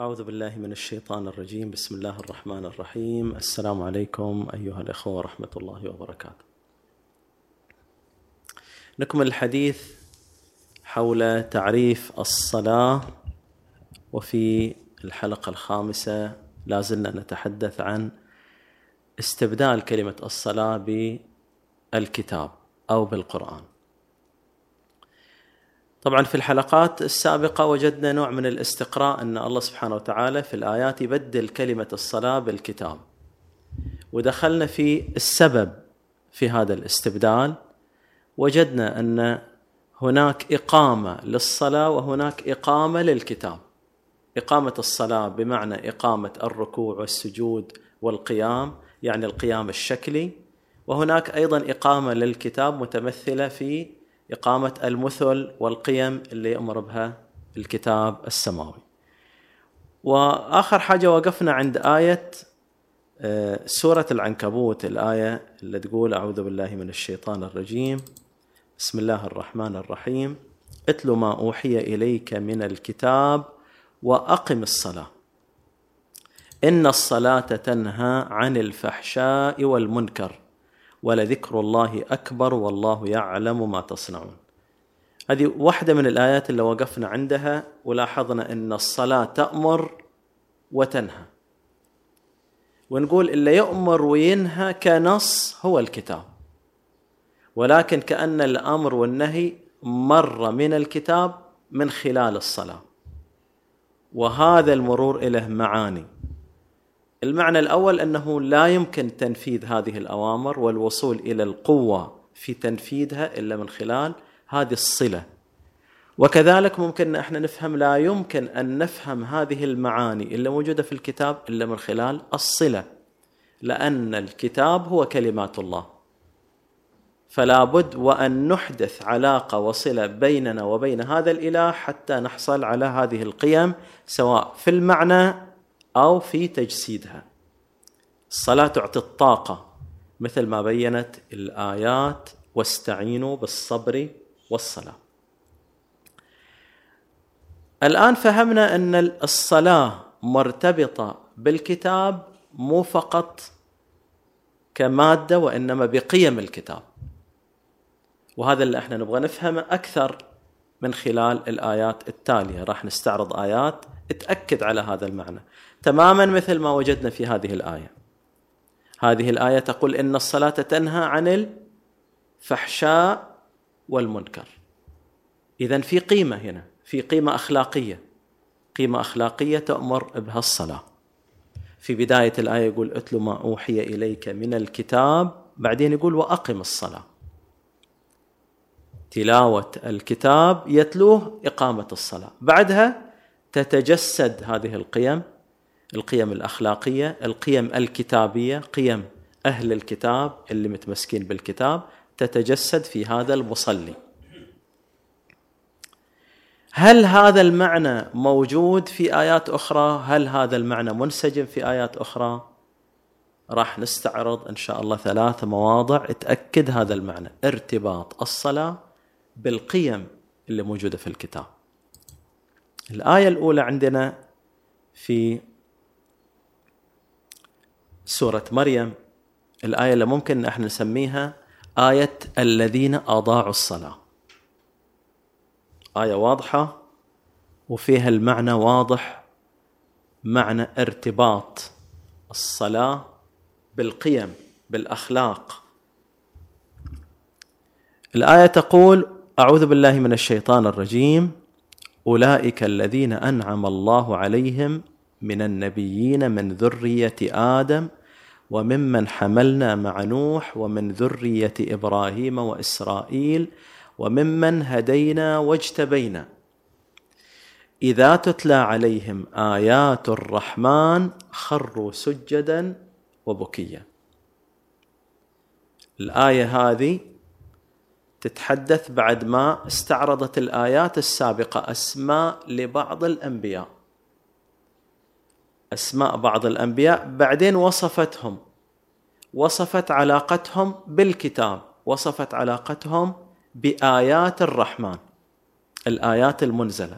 أعوذ بالله من الشيطان الرجيم. بسم الله الرحمن الرحيم. السلام عليكم أيها الأخوة ورحمة الله وبركاته. نكمل الحديث حول تعريف الصلاة وفي الحلقة الخامسة لا زلنا نتحدث عن استبدال كلمة الصلاة بالكتاب أو بالقرآن. طبعا في الحلقات السابقة وجدنا نوع من الاستقراء أن الله سبحانه وتعالى في الآيات يبدل كلمة الصلاة بالكتاب. ودخلنا في السبب في هذا الاستبدال وجدنا أن هناك إقامة للصلاة وهناك إقامة للكتاب. إقامة الصلاة بمعنى إقامة الركوع والسجود والقيام يعني القيام الشكلي. وهناك أيضا إقامة للكتاب متمثلة في إقامة المثل والقيم اللي أمر بها الكتاب السماوي. وآخر حاجة وقفنا عند آية آه، سورة العنكبوت الآية اللي تقول أعوذ بالله من الشيطان الرجيم بسم الله الرحمن الرحيم. اتل ما أوحي إليك من الكتاب وأقم الصلاة. إن الصلاة تنهى عن الفحشاء والمنكر. ولذكر الله أكبر والله يعلم ما تصنعون. هذه واحدة من الآيات اللي وقفنا عندها ولاحظنا إن الصلاة تأمر وتنهى. ونقول اللي يؤمر وينهى كنص هو الكتاب. ولكن كأن الأمر والنهي مر من الكتاب من خلال الصلاة. وهذا المرور له معاني المعنى الأول أنه لا يمكن تنفيذ هذه الأوامر والوصول إلى القوة في تنفيذها إلا من خلال هذه الصلة. وكذلك ممكن إحنا نفهم لا يمكن أن نفهم هذه المعاني اللي موجودة في الكتاب إلا من خلال الصلة لأن الكتاب هو كلمات الله. فلا بد وأن نحدث علاقة وصلة بيننا وبين هذا الإله حتى نحصل على هذه القيم سواء في المعنى أو في تجسيدها. الصلاة تعطي الطاقة مثل ما بينت الآيات واستعينوا بالصبر والصلاة. الآن فهمنا أن الصلاة مرتبطة بالكتاب مو فقط كمادة وإنما بقيم الكتاب. وهذا اللي إحنا نبغى نفهمه أكثر. من خلال الآيات التالية. راح نستعرض آيات تأكد على هذا المعنى. تماما مثل ما وجدنا في هذه الآية. هذه الآية تقول إن الصلاة تنهى عن الفحشاء والمنكر. اذا في قيمة هنا في قيمة أخلاقية. قيمة أخلاقية تأمر بها الصلاه في بداية الآية يقول اتل ما أوحي إليك من الكتاب بعدين يقول وأقم الصلاة. تلاوة الكتاب يتلوه إقامة الصلاة. بعدها تتجسد هذه القيم القيم الأخلاقية القيم الكتابية قيم أهل الكتاب اللي متمسكين بالكتاب تتجسد في هذا المصلي. هل هذا المعنى موجود في آيات أخرى؟ هل هذا المعنى منسجم في آيات أخرى؟ راح نستعرض إن شاء الله ثلاث مواضع تأكد هذا المعنى. ارتباط الصلاة بالقيم اللي موجودة في الكتاب. الآية الأولى عندنا في سورة مريم الآية اللي ممكن إحنا نسميها آية الذين أضاعوا الصلاة. آية واضحة وفيها المعنى واضح معنى ارتباط الصلاة بالقيم بالأخلاق. الآية تقول أعوذ بالله من الشيطان الرجيم. أولئك الذين أنعم الله عليهم من النبيين من ذرية آدم وممن حملنا مع نوح ومن ذرية إبراهيم وإسرائيل وممن هدينا واجتبينا. إذا تتلى عليهم آيات الرحمن خروا سجدا وبكيا. الآية هذه تتحدث بعد ما استعرضت الآيات السابقة أسماء لبعض الأنبياء. أسماء بعض الأنبياء بعدين وصفتهم. وصفت علاقتهم بالكتاب وصفت علاقتهم بآيات الرحمن الآيات المنزلة.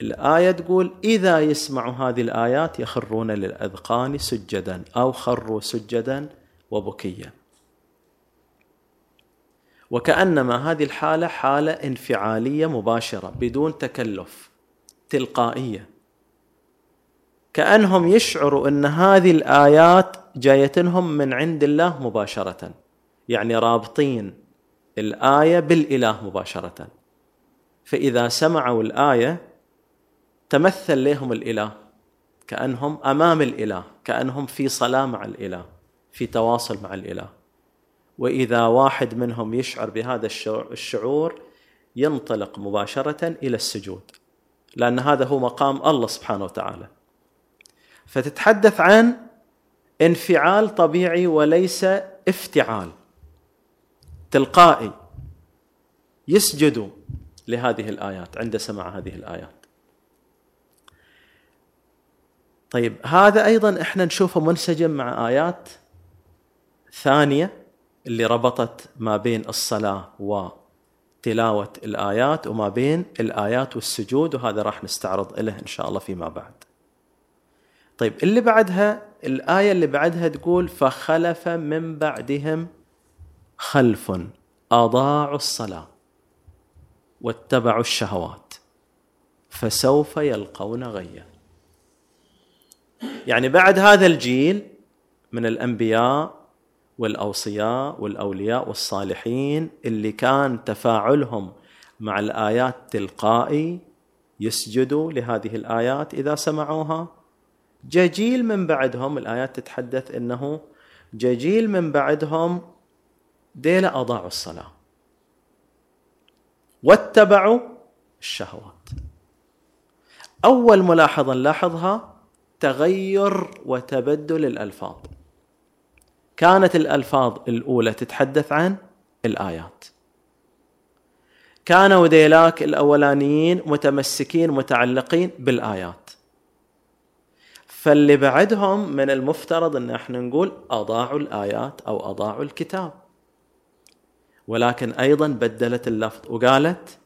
الآية تقول إذا يسمعوا هذه الآيات يخرون للأذقان سجدا أو خروا سجدا وبكيا. وكأنما هذه الحالة حالة انفعالية مباشرة بدون تكلف تلقائية. كأنهم يشعروا أن هذه الآيات جايتهم من عند الله مباشرة. يعني رابطين الآية بالإله مباشرة. فإذا سمعوا الآية تمثل لهم الإله. كأنهم أمام الإله كأنهم في صلاة مع الإله في تواصل مع الإله. وإذا واحد منهم يشعر بهذا الشعور ينطلق مباشرة إلى السجود لأن هذا هو مقام الله سبحانه وتعالى. فتتحدث عن انفعال طبيعي وليس افتعال. تلقائي يسجد لهذه الآيات عند سماع هذه الآيات. طيب هذا أيضا إحنا نشوفه منسجم مع آيات ثانية اللي ربطت ما بين الصلاة وتلاوة الآيات وما بين الآيات والسجود وهذا راح نستعرض له إن شاء الله فيما بعد. طيب اللي بعدها الآية اللي بعدها تقول فخلف من بعدهم خلف أضاعوا الصلاة واتبعوا الشهوات فسوف يلقون غيا يعني بعد هذا الجيل من الأنبياء والأوصياء والأولياء والصالحين اللي كان تفاعلهم مع الآيات تلقائي يسجدوا لهذه الآيات إذا سمعوها. جيل من بعدهم الآيات تتحدث إنه جيل من بعدهم ديلا أضاعوا الصلاة واتبعوا الشهوات. أول ملاحظة نلاحظها تغير وتبدل الألفاظ. كانت الألفاظ الأولى تتحدث عن الآيات. كانوا ذيلاك الأولانيين متمسكين متعلقين بالآيات. فاللي بعدهم من المفترض إن إحنا نقول أضاعوا الآيات أو أضاعوا الكتاب. ولكن أيضا بدلت اللفظ وقالت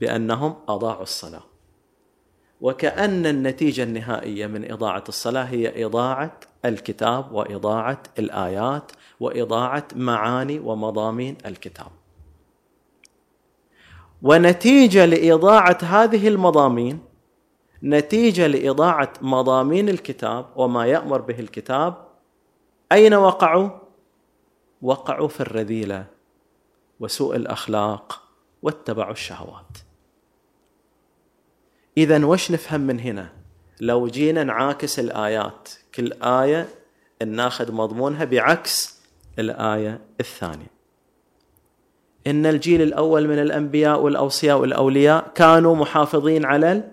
بأنهم أضاعوا الصلاة. وكأن النتيجة النهائية من إضاعة الصلاة هي إضاعة الكتاب وإضاعة الآيات وإضاعة معاني ومضامين الكتاب. ونتيجة لإضاعة هذه المضامين نتيجة لإضاعة مضامين الكتاب وما يأمر به الكتاب أين وقعوا؟ وقعوا في الرذيلة وسوء الأخلاق واتبعوا الشهوات. اذا وش نفهم من هنا؟ لو جينا نعاكس الآيات كل آية ناخذ مضمونها بعكس الآية الثانية. إن الجيل الأول من الأنبياء والأوصياء والأولياء كانوا محافظين على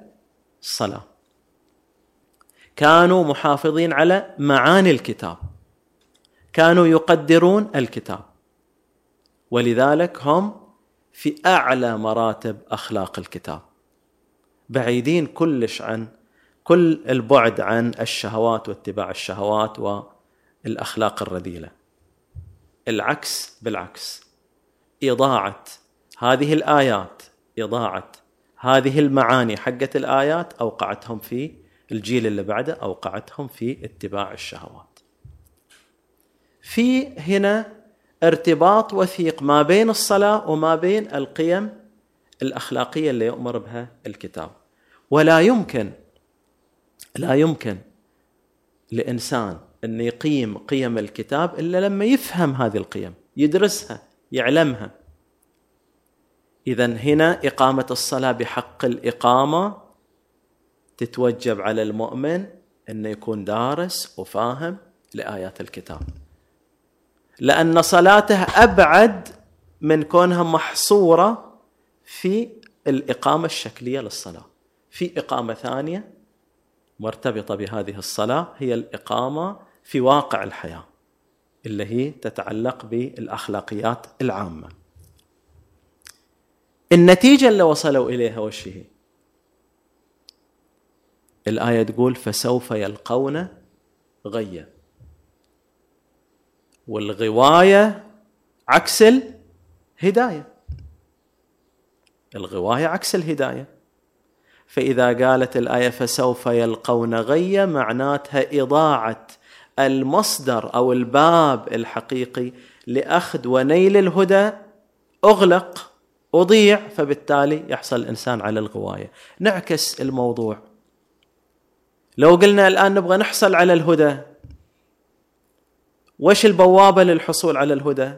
الصلاة. كانوا محافظين على معاني الكتاب. كانوا يقدرون الكتاب. ولذلك هم في أعلى مراتب أخلاق الكتاب. بعيدين كلش عن كل البعد عن الشهوات واتباع الشهوات والأخلاق الرذيلة. العكس بالعكس. اضاعه هذه الآيات اضاعه هذه المعاني حقت الآيات أوقعتهم في الجيل اللي بعده أوقعتهم في اتباع الشهوات. في هنا ارتباط وثيق ما بين الصلاة وما بين القيم الأخلاقية اللي يؤمر بها الكتاب. ولا يمكن لا يمكن لإنسان أن يقيم قيم الكتاب إلا لما يفهم هذه القيم يدرسها يعلمها. اذا هنا إقامة الصلاة بحق الإقامة تتوجب على المؤمن انه يكون دارس وفاهم لآيات الكتاب. لأن صلاته أبعد من كونها محصورة في الإقامة الشكلية للصلاة. في إقامة ثانية مرتبطة بهذه الصلاة هي الإقامة في واقع الحياة اللي هي تتعلق بالأخلاقيات العامة. النتيجة اللي وصلوا إليها وش هي؟ الآية تقول فسوف يلقون غيا والغواية عكس الهداية. الغواية عكس الهداية. فإذا قالت الآية فسوف يلقون غيا معناتها إضاعة المصدر أو الباب الحقيقي لأخذ ونيل الهدى. أغلق أضيع فبالتالي يحصل الإنسان على الغواية. نعكس الموضوع. لو قلنا الآن نبغى نحصل على الهدى وش البوابة للحصول على الهدى؟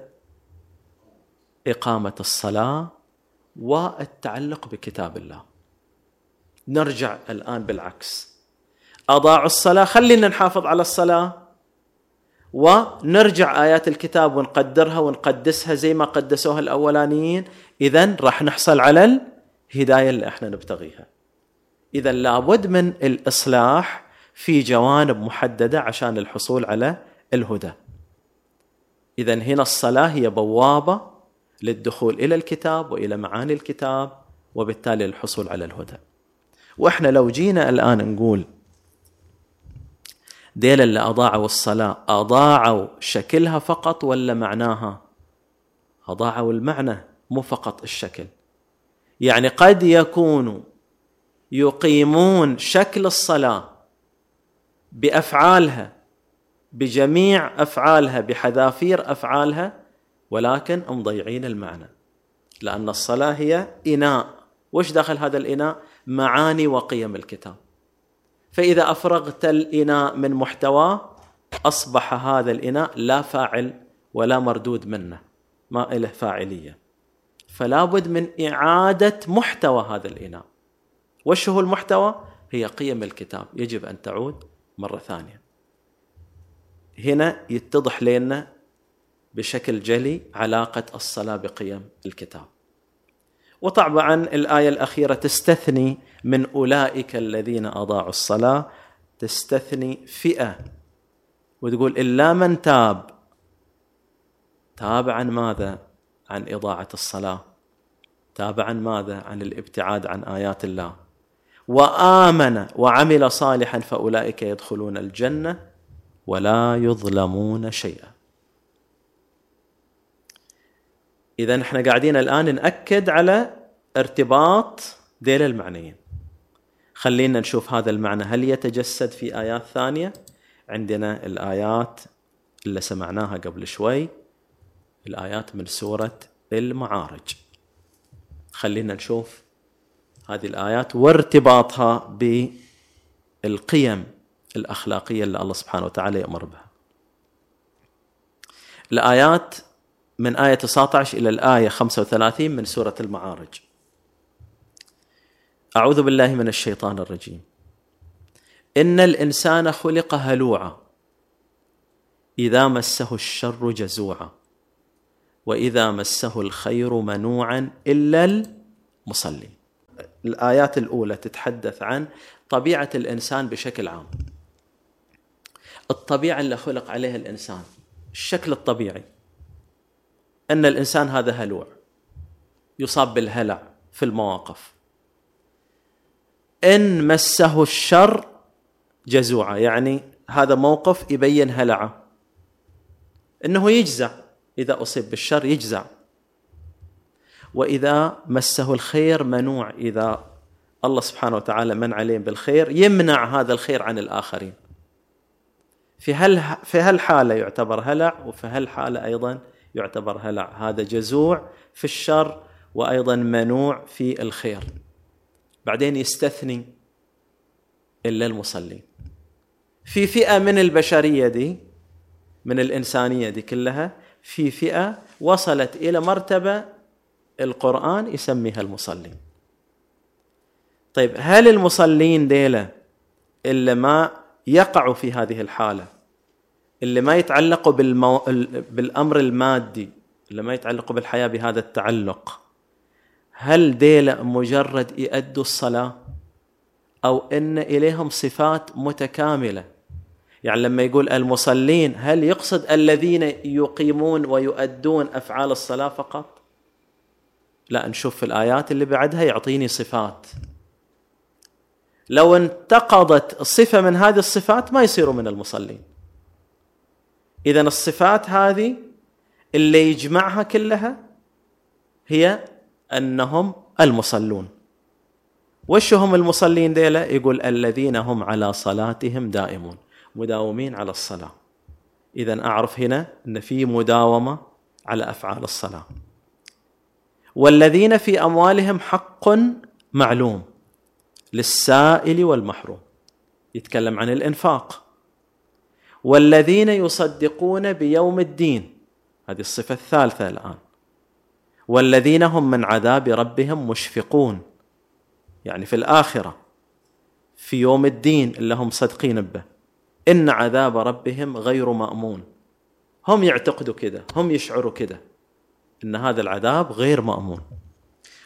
إقامة الصلاة والتعلق بكتاب الله. نرجع الآن بالعكس. أضاعوا الصلاة خلينا نحافظ على الصلاة. ونرجع آيات الكتاب ونقدرها ونقدسها زي ما قدسوها الأولانيين. إذا راح نحصل على الهداية اللي إحنا نبتغيها. إذا لابد من الإصلاح في جوانب محددة عشان الحصول على الهدى. إذا هنا الصلاة هي بوابة للدخول إلى الكتاب وإلى معاني الكتاب وبالتالي الحصول على الهدى. وإحنا لو جينا الآن نقول ديل اللي أضاعوا الصلاة أضاعوا شكلها فقط ولا معناها؟ أضاعوا المعنى مو فقط الشكل. يعني قد يكونوا يقيمون شكل الصلاة بأفعالها بجميع أفعالها بحذافير أفعالها ولكن مضيعين المعنى لأن الصلاة هي إناء. وش داخل هذا الإناء؟ معاني وقيم الكتاب. فإذا أفرغت الإناء من محتواه أصبح هذا الإناء لا فاعل ولا مردود منه ما له فاعلية. فلا بد من إعادة محتوى هذا الإناء. وش هو المحتوى؟ هي قيم الكتاب. يجب أن تعود مرة ثانية. هنا يتضح لنا بشكل جلي علاقة الصلاة بقيم الكتاب. وطبعا الآية الأخيرة تستثني من أولئك الذين أضاعوا الصلاة تستثني فئة. وتقول إلا من تاب. تاب عن ماذا؟ عن إضاعة الصلاة. تاب عن ماذا؟ عن الابتعاد عن آيات الله. وآمن وعمل صالحا فأولئك يدخلون الجنة ولا يظلمون شيئا. إذا إحنا قاعدين الآن نأكد على ارتباط ذيل المعنيين. خلينا نشوف هذا المعنى. هل يتجسد في آيات ثانية؟ عندنا الآيات اللي سمعناها قبل شوي. الآيات من سورة المعارج. خلينا نشوف هذه الآيات وارتباطها بالقيم الأخلاقية اللي الله سبحانه وتعالى يأمر بها. الآيات من آية 19 إلى الآية 35 من سورة المعارج. أعوذ بالله من الشيطان الرجيم. إن الإنسان خلق هلوعا إذا مسه الشر جزوعا وإذا مسه الخير منوعا إلا المصلي الآيات الأولى تتحدث عن طبيعة الإنسان بشكل عام. الطبيعة اللي خلق عليها الإنسان الشكل الطبيعي. أن الإنسان هذا هلوع يصاب بالهلع في المواقف. إن مسه الشر جزوعا يعني هذا موقف يبين هلعه. إنه يجزع إذا أصيب بالشر يجزع. وإذا مسه الخير منوع إذا الله سبحانه وتعالى من عليه بالخير يمنع هذا الخير عن الآخرين. في هل في هالحالة يعتبر هلع وفي هالحالة أيضا يعتبر هلع. هذا جزوع في الشر وأيضا منوع في الخير. بعدين يستثني إلا المصلين. في فئة من البشرية دي من الإنسانية دي كلها في فئة وصلت إلى مرتبة القرآن يسميها المصلين. طيب هل المصلين ديلة اللي ما يقعوا في هذه الحالة؟ اللي ما يتعلقوا بالمو... بالأمر المادي اللي ما يتعلقوا بالحياة بهذا التعلق هل ديل مجرد يأدوا الصلاة؟ أو إن إليهم صفات متكاملة؟ يعني لما يقول المصلين هل يقصد الذين يقيمون ويؤدون أفعال الصلاة فقط؟ لا نشوف في الآيات اللي بعدها يعطيني صفات. لو انتقضت صفة من هذه الصفات ما يصيروا من المصلين. إذا الصفات هذه اللي يجمعها كلها هي أنهم المصلون. وش هم المصلين ديلا؟ يقول الذين هم على صلاتهم دائمون مداومين على الصلاة. إذا أعرف هنا أن في مداومة على أفعال الصلاة. والذين في أموالهم حق معلوم للسائل والمحروم. يتكلم عن الإنفاق. والذين يصدقون بيوم الدين. هذه الصفة الثالثة الآن. والذين هم من عذاب ربهم مشفقون. يعني في الآخرة في يوم الدين اللي هم صدقين به. إن عذاب ربهم غير مأمون. هم يعتقدوا كده هم يشعروا كده إن هذا العذاب غير مأمون.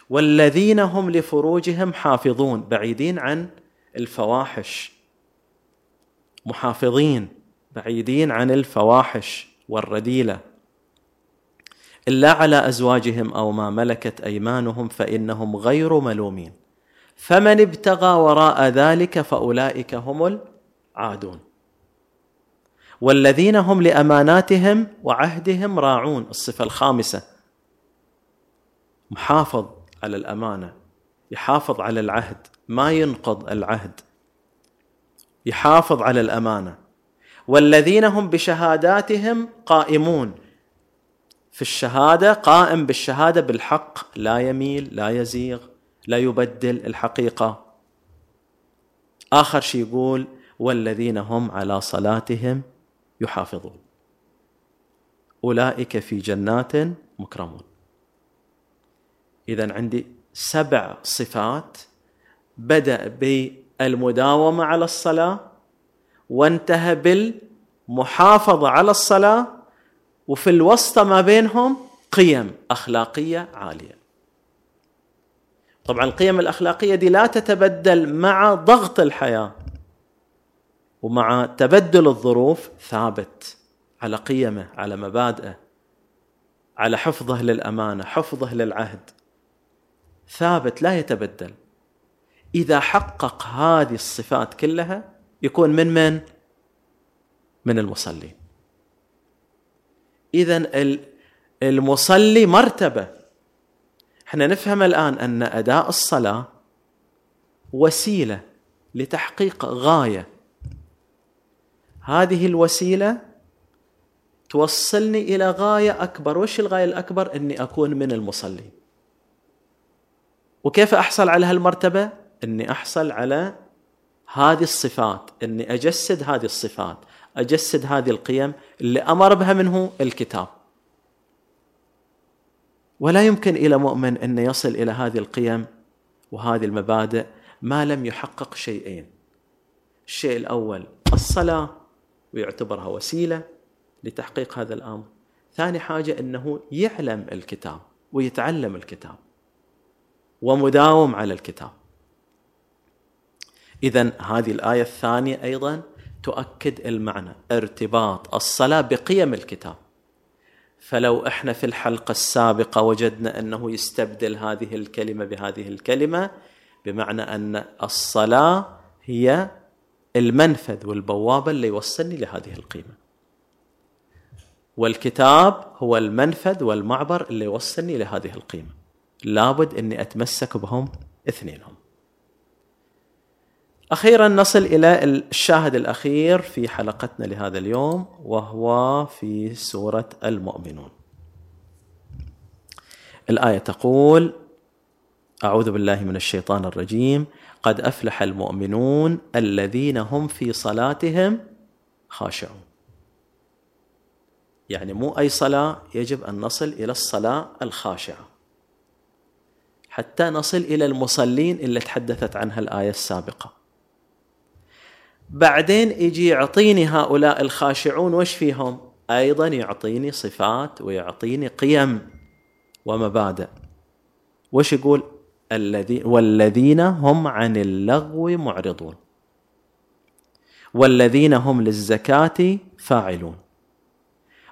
والذين هم لفروجهم حافظون بعيدين عن الفواحش. محافظين. بعيدين عن الفواحش والرذيله إلا على أزواجهم أو ما ملكت أيمانهم فإنهم غير ملومين. فمن ابتغى وراء ذلك فأولئك هم العادون. والذين هم لأماناتهم وعهدهم راعون. الصفة الخامسة محافظ على الأمانة يحافظ على العهد ما ينقض العهد يحافظ على الأمانة. والذين هم بشهاداتهم قائمون. في الشهادة قائم بالشهادة بالحق لا يميل لا يزيغ لا يبدل الحقيقة. آخر شيء يقول والذين هم على صلاتهم يحافظون. أولئك في جنات مكرمون. اذا عندي سبع صفات بدأ بالمداومة على الصلاة وانتهى بالمحافظة على الصلاة وفي الوسط ما بينهم قيم أخلاقية عالية. طبعا القيم الأخلاقية دي لا تتبدل مع ضغط الحياة ومع تبدل الظروف ثابت على قيمه على مبادئه على حفظه للأمانة حفظه للعهد. ثابت لا يتبدل. إذا حقق هذه الصفات كلها يكون من من؟ من المصلين اذا المصلي مرتبة. إحنا نفهم الآن أن أداء الصلاة وسيلة لتحقيق غاية. هذه الوسيلة توصلني إلى غاية أكبر. وش الغاية الأكبر؟ إني أكون من المصلين وكيف أحصل على هالمرتبة؟ إني أحصل على هذه الصفات إني أجسد هذه الصفات أجسد هذه القيم اللي أمر بها منه الكتاب. ولا يمكن إلى مؤمن ان يصل إلى هذه القيم وهذه المبادئ ما لم يحقق شيئين. الشيء الأول الصلاة ويعتبرها وسيلة لتحقيق هذا الأمر. ثاني حاجة إنه يعلم الكتاب ويتعلم الكتاب ومداوم على الكتاب. اذا هذه الآية الثانية أيضا تؤكد المعنى ارتباط الصلاة بقيم الكتاب. فلو إحنا في الحلقة السابقة وجدنا أنه يستبدل هذه الكلمة بهذه الكلمة بمعنى أن الصلاة هي المنفذ والبوابة اللي يوصلني لهذه القيمة. والكتاب هو المنفذ والمعبر اللي يوصلني لهذه القيمة. لابد إني أتمسك بهم اثنينهم. أخيرا نصل إلى الشاهد الأخير في حلقتنا لهذا اليوم وهو في سورة المؤمنون. الآية تقول أعوذ بالله من الشيطان الرجيم. قد أفلح المؤمنون الذين هم في صلاتهم خاشعون. يعني مو أي صلاة يجب أن نصل إلى الصلاة الخاشعة. حتى نصل إلى المصلين اللي تحدثت عنها الآية السابقة. بعدين يجي يعطيني هؤلاء الخاشعون وش فيهم؟ أيضا يعطيني صفات ويعطيني قيم ومبادئ. وش يقول؟ الذي والذين هم عن اللغو معرضون. والذين هم للزكاة فاعلون.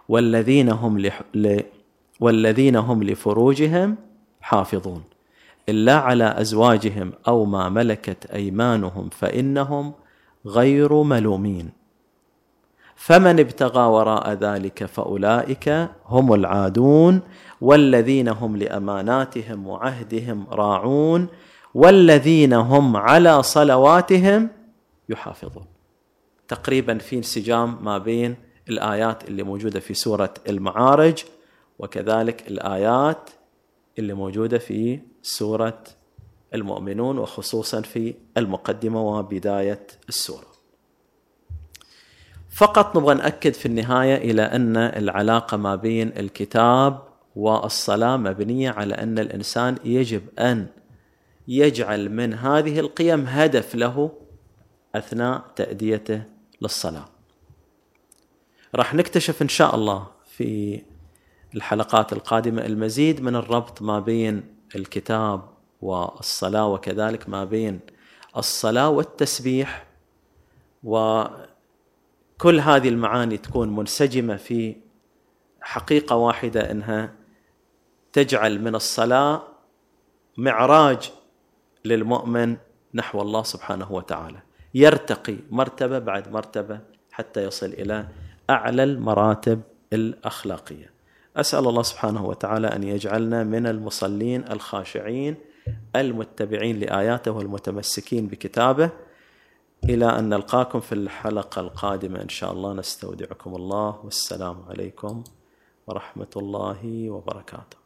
والذين هم لح... ل... والذين هم لفروجهم حافظون. إلا على أزواجهم أو ما ملكت أيمانهم فإنهم غير ملومين. فمن ابتغى وراء ذلك فأولئك هم العادون والذين هم لأماناتهم وعهدهم راعون والذين هم على صلواتهم يحافظون. تقريبا في انسجام ما بين الآيات اللي موجودة في سورة المعارج وكذلك الآيات اللي موجودة في سورة المؤمنون وخصوصا في المقدمة وبداية السورة. فقط نبغى نأكد في النهاية إلى أن العلاقة ما بين الكتاب والصلاة مبنية على أن الإنسان يجب أن يجعل من هذه القيم هدف له أثناء تأديته للصلاة. راح نكتشف إن شاء الله في الحلقات القادمة المزيد من الربط ما بين الكتاب والصلاة وكذلك ما بين الصلاة والتسبيح وكل هذه المعاني تكون منسجمة في حقيقة واحدة إنها تجعل من الصلاة معراج للمؤمن نحو الله سبحانه وتعالى يرتقي مرتبة بعد مرتبة حتى يصل إلى أعلى المراتب الأخلاقية. أسأل الله سبحانه وتعالى أن يجعلنا من المصلين الخاشعين المتبعين لآياته والمتمسكين بكتابه. إلى أن نلقاكم في الحلقة القادمة إن شاء الله. نستودعكم الله. والسلام عليكم ورحمة الله وبركاته.